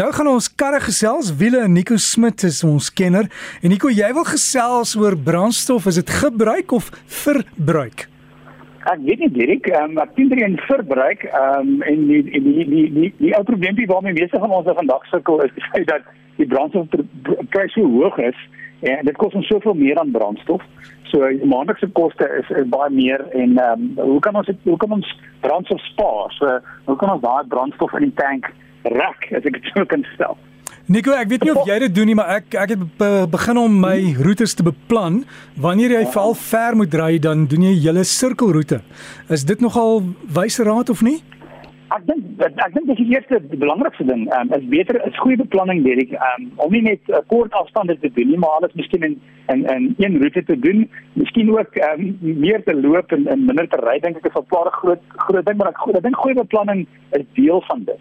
Nou gaan ons karre gesels. Wiele en Nico Smit is ons kenner. En Nico, jy wil gesels oor brandstof, is dit gebruik of verbruik? Ek weet nie direk, um, ek dink dit is verbruik. Ehm um, en die die die die die, die ou probleempie waarmee meeste van ons vandag sukkel is die feit dat die brandstofprys so hoog is en dit kos ons soveel meer aan brandstof. So maandelikse koste is, is baie meer en ehm um, hoe kan ons het, hoe kan ons brandstof spaar? So hoe kan ons daai brandstof in die tank rek as ek dit sou kan stel? Nico, ek weet nie of jy dit doen nie, maar ek ek het be, begin om my roetes te beplan. Wanneer jy veral ver moet ry, dan doen jy 'n hele sirkelroete. Is dit nogal wyse raad of nie? Ek dink ek dink dis die eerste die belangrikste ding. Ehm um, is beter is goeie beplanning Derek. Ehm um, om nie net uh, kort afstande te doen nie, maar alles miskien in in in een roete te doen. Miskien ook ehm um, meer te loop en, en minder te ry dink ek is 'n klare groot groot ding, maar ek, ek dink goeie beplanning is deel van dit.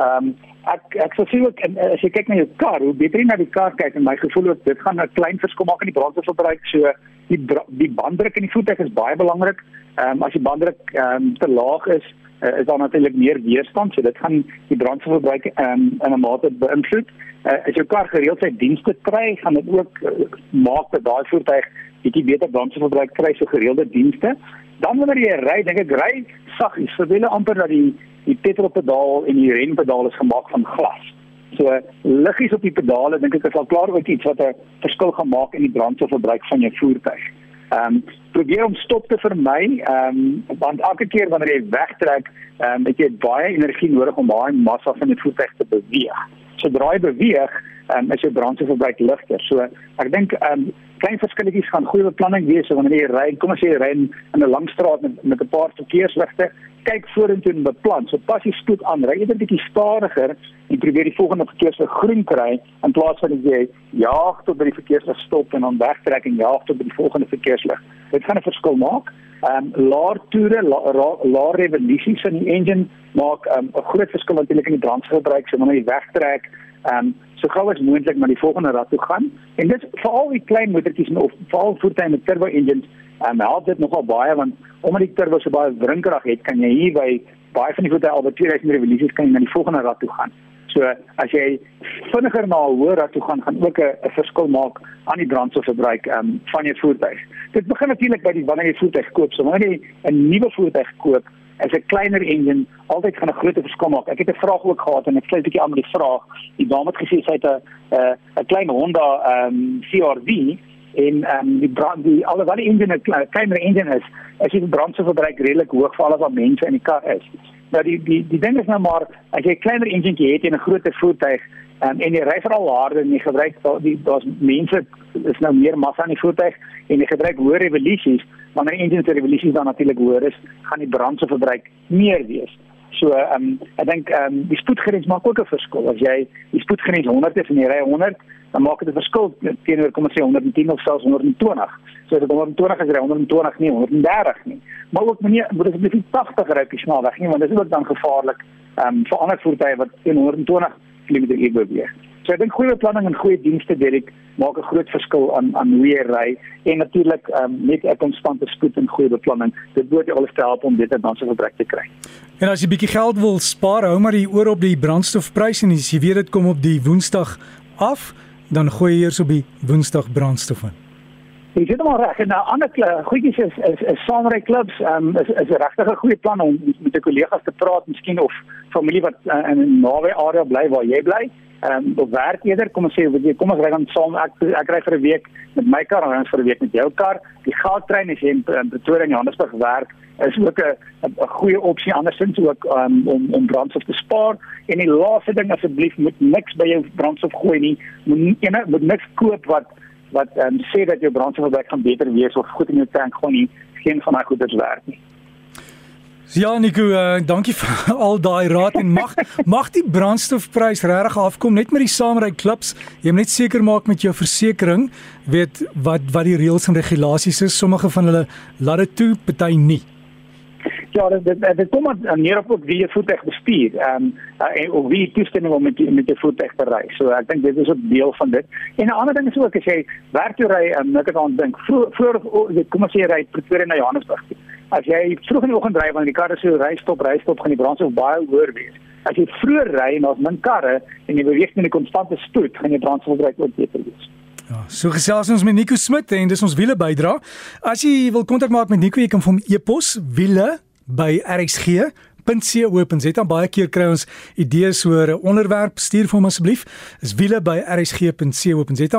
Ehm um, ek ek sou sê ook en, as jy kyk na jou kar, hoe beter jy na die kar kyk en my gevoel ook dit gaan 'n klein verskil maak in die brandstofverbruik. So die die banddruk in die voertuig is baie belangrik. Ehm um, as die banddruk ehm um, te laag is, uh, is daar natuurlik meer weerstand, so dit gaan die brandstofverbruik ehm um, in 'n mate beïnvloed. Uh, as jou kar gereeld sy dienste kry, gaan dit ook uh, maak dat daai voertuig bietjie beter brandstofverbruik kry so gereelde dienste. Dan wanneer jy ry, dink ek ry saggies, verwille amper dat die die petrolpedaal en die rempedaal is gemaak van glas. So liggies op die pedale dink ek is al klaar ook iets wat 'n verskil gaan maak in die brandstofverbruik van jou voertuig. Ehm um, probeer om stop te vermy, ehm um, want elke keer wanneer jy wegtrek, ehm um, het jy baie energie nodig om daai massa van die voertuig te beweeg. Sodra jy beweeg, ehm um, is jou brandstofverbruik ligter. So ek dink ehm um, klein verskilletjies gaan goeie beplanning wees so wanneer jy ry, kom as jy ry in 'n lang straat met met 'n paar verkeersligte, kyk vorentoe en beplan. So pas jy spoed aan, ry 'n bietjie stadiger en probeer die volgende verkeerslig groen kry in plaas van dat jy jaag tot by die verkeerslig stop en dan wegtrek en jaag tot by die volgende verkeerslig. Dit gaan 'n verskil maak. Ehm um, laer toere, laer revolusies in die engine maak ehm, 'n um, groot verskil natuurlik in die brandstofverbruik so wanneer jy wegtrek. Ehm um, so gou as moontlik na die volgende rad toe gaan. En dit veral die klein motortjies of veral voertuie met turbo engines en um, help dit nogal baie want omdat die turbo so baie wrinkrag het, kan jy hier by baie van die voertuie al by 2000 revolusies kan jy na die volgende rad toe gaan. So as jy vinniger na 'n hoër rad toe gaan, gaan ook 'n verskil maak aan die brandstofverbruik um, van jou voertuig. Dit begin natuurlik by die wanneer jy voertuig koop. So wanneer jy 'n nuwe voertuig koop, as 'n kleiner engine altyd gaan 'n groot verskil maak. Ek het 'n vraag ook gehad en ek sluit 'n bietjie aan met die vraag. Die dame het gesê sy het 'n 'n klein Honda ehm um, CR-V en ehm um, die brand die alhoewel die engine 'n kleiner engine is, is die brandstofverbruik redelik hoog vir alles wat mense in die kar is. Nou die die die ding is nou maar as jy 'n kleiner engine het en 'n groter voertuig um, en jy ry veral harder en jy gebruik die daar's mense is nou meer massa in die voertuig en jy gebruik hoë revolusies, wanneer die engine se revolusies dan natuurlik hoër is, gaan die brandstofverbruik meer wees. So ehm um, ek dink ehm um, die spoedgrens maak ook 'n verskil. As jy die spoedgrens 100 is en jy ry 100, dan maak dit 'n verskil teenoor kom ons sê 110 of selfs 120. So dit 120 is ry 120 nie 130 nie. Maar ook meneer moet dit net 80 ry op die snelweg nie want dit is ook dan gevaarlik ehm um, vir ander voertuie wat teen 120 km/h beweeg. So ek dink goeie beplanning en goeie dienste Derek maak 'n groot verskil aan aan hoe jy ry en natuurlik um, net 'n konstante spoed en goeie beplanning. Dit moet alles help om beter dan se verbruik te kry. En as jy bietjie geld wil spaar, hou maar die oor op die brandstofpryse en as jy weet dit kom op die Woensdag af, dan gooi eers op die Woensdag brandstof in. Jy sê maar reg, nou ander goedjies is is, is saamry klubs, um, is is 'n regtig goeie plan om met 'n kollegas te praat, miskien of familie wat uh, in 'n naby area bly waar jy bly ehm um, op werk eerder kom ons sê weet jy kom ons ry dan saam. Ek ek ry vir 'n week met my kar en ons vir 'n week met jou kar. Die goudtrein as jy in Pretoria en Johannesburg werk is ook 'n 'n goeie opsie andersins ook um, om om brandstof te spaar. En die laaste ding asseblief moet niks by jou brandstof gooi nie. Moet ene moet niks koop wat wat um, sê dat jou brandstofverbruik gaan beter wees of goed in jou tank gaan nie. Geen van daai goeders werk nie Ja Nico, uh, dankie vir al daai raad en mag mag die brandstofprys regtig afkom net met die saamry klubs. Jy moet net seker maak met jou versekerings, weet wat wat die reëls en regulasies is. Sommige van hulle laat dit toe, party nie. Ja, dit dit, dit kom aan neer op wie jy voertuig bestuur. Ehm um, en of wie toestemming om met die, met die voertuig te ry. So ek dink dit is ook deel van dit. En 'n ander ding is ook as jy werk toe ry, um, ek het aan dink voor voor kom ons sê jy ry Pretoria na Johannesburg. As jy vroeg in die oggend ry wanneer die karre so ry stop, ry stop gaan die brandstof baie hoër wees. as jy vroeër ry en daar's min karre en jy beweeg met 'n konstante spoed, gaan jou brandstofverbruik ook beter wees. Ja, so gesels ons met Nico Smit en dis ons wiele bydra. As jy wil kontak maak met Nico, jy kan vir hom e-pos wiele by rsg.co.za. Baie keer kry ons idees oor 'n onderwerp, stuur vir hom asseblief. Is wiele by rsg.co.za.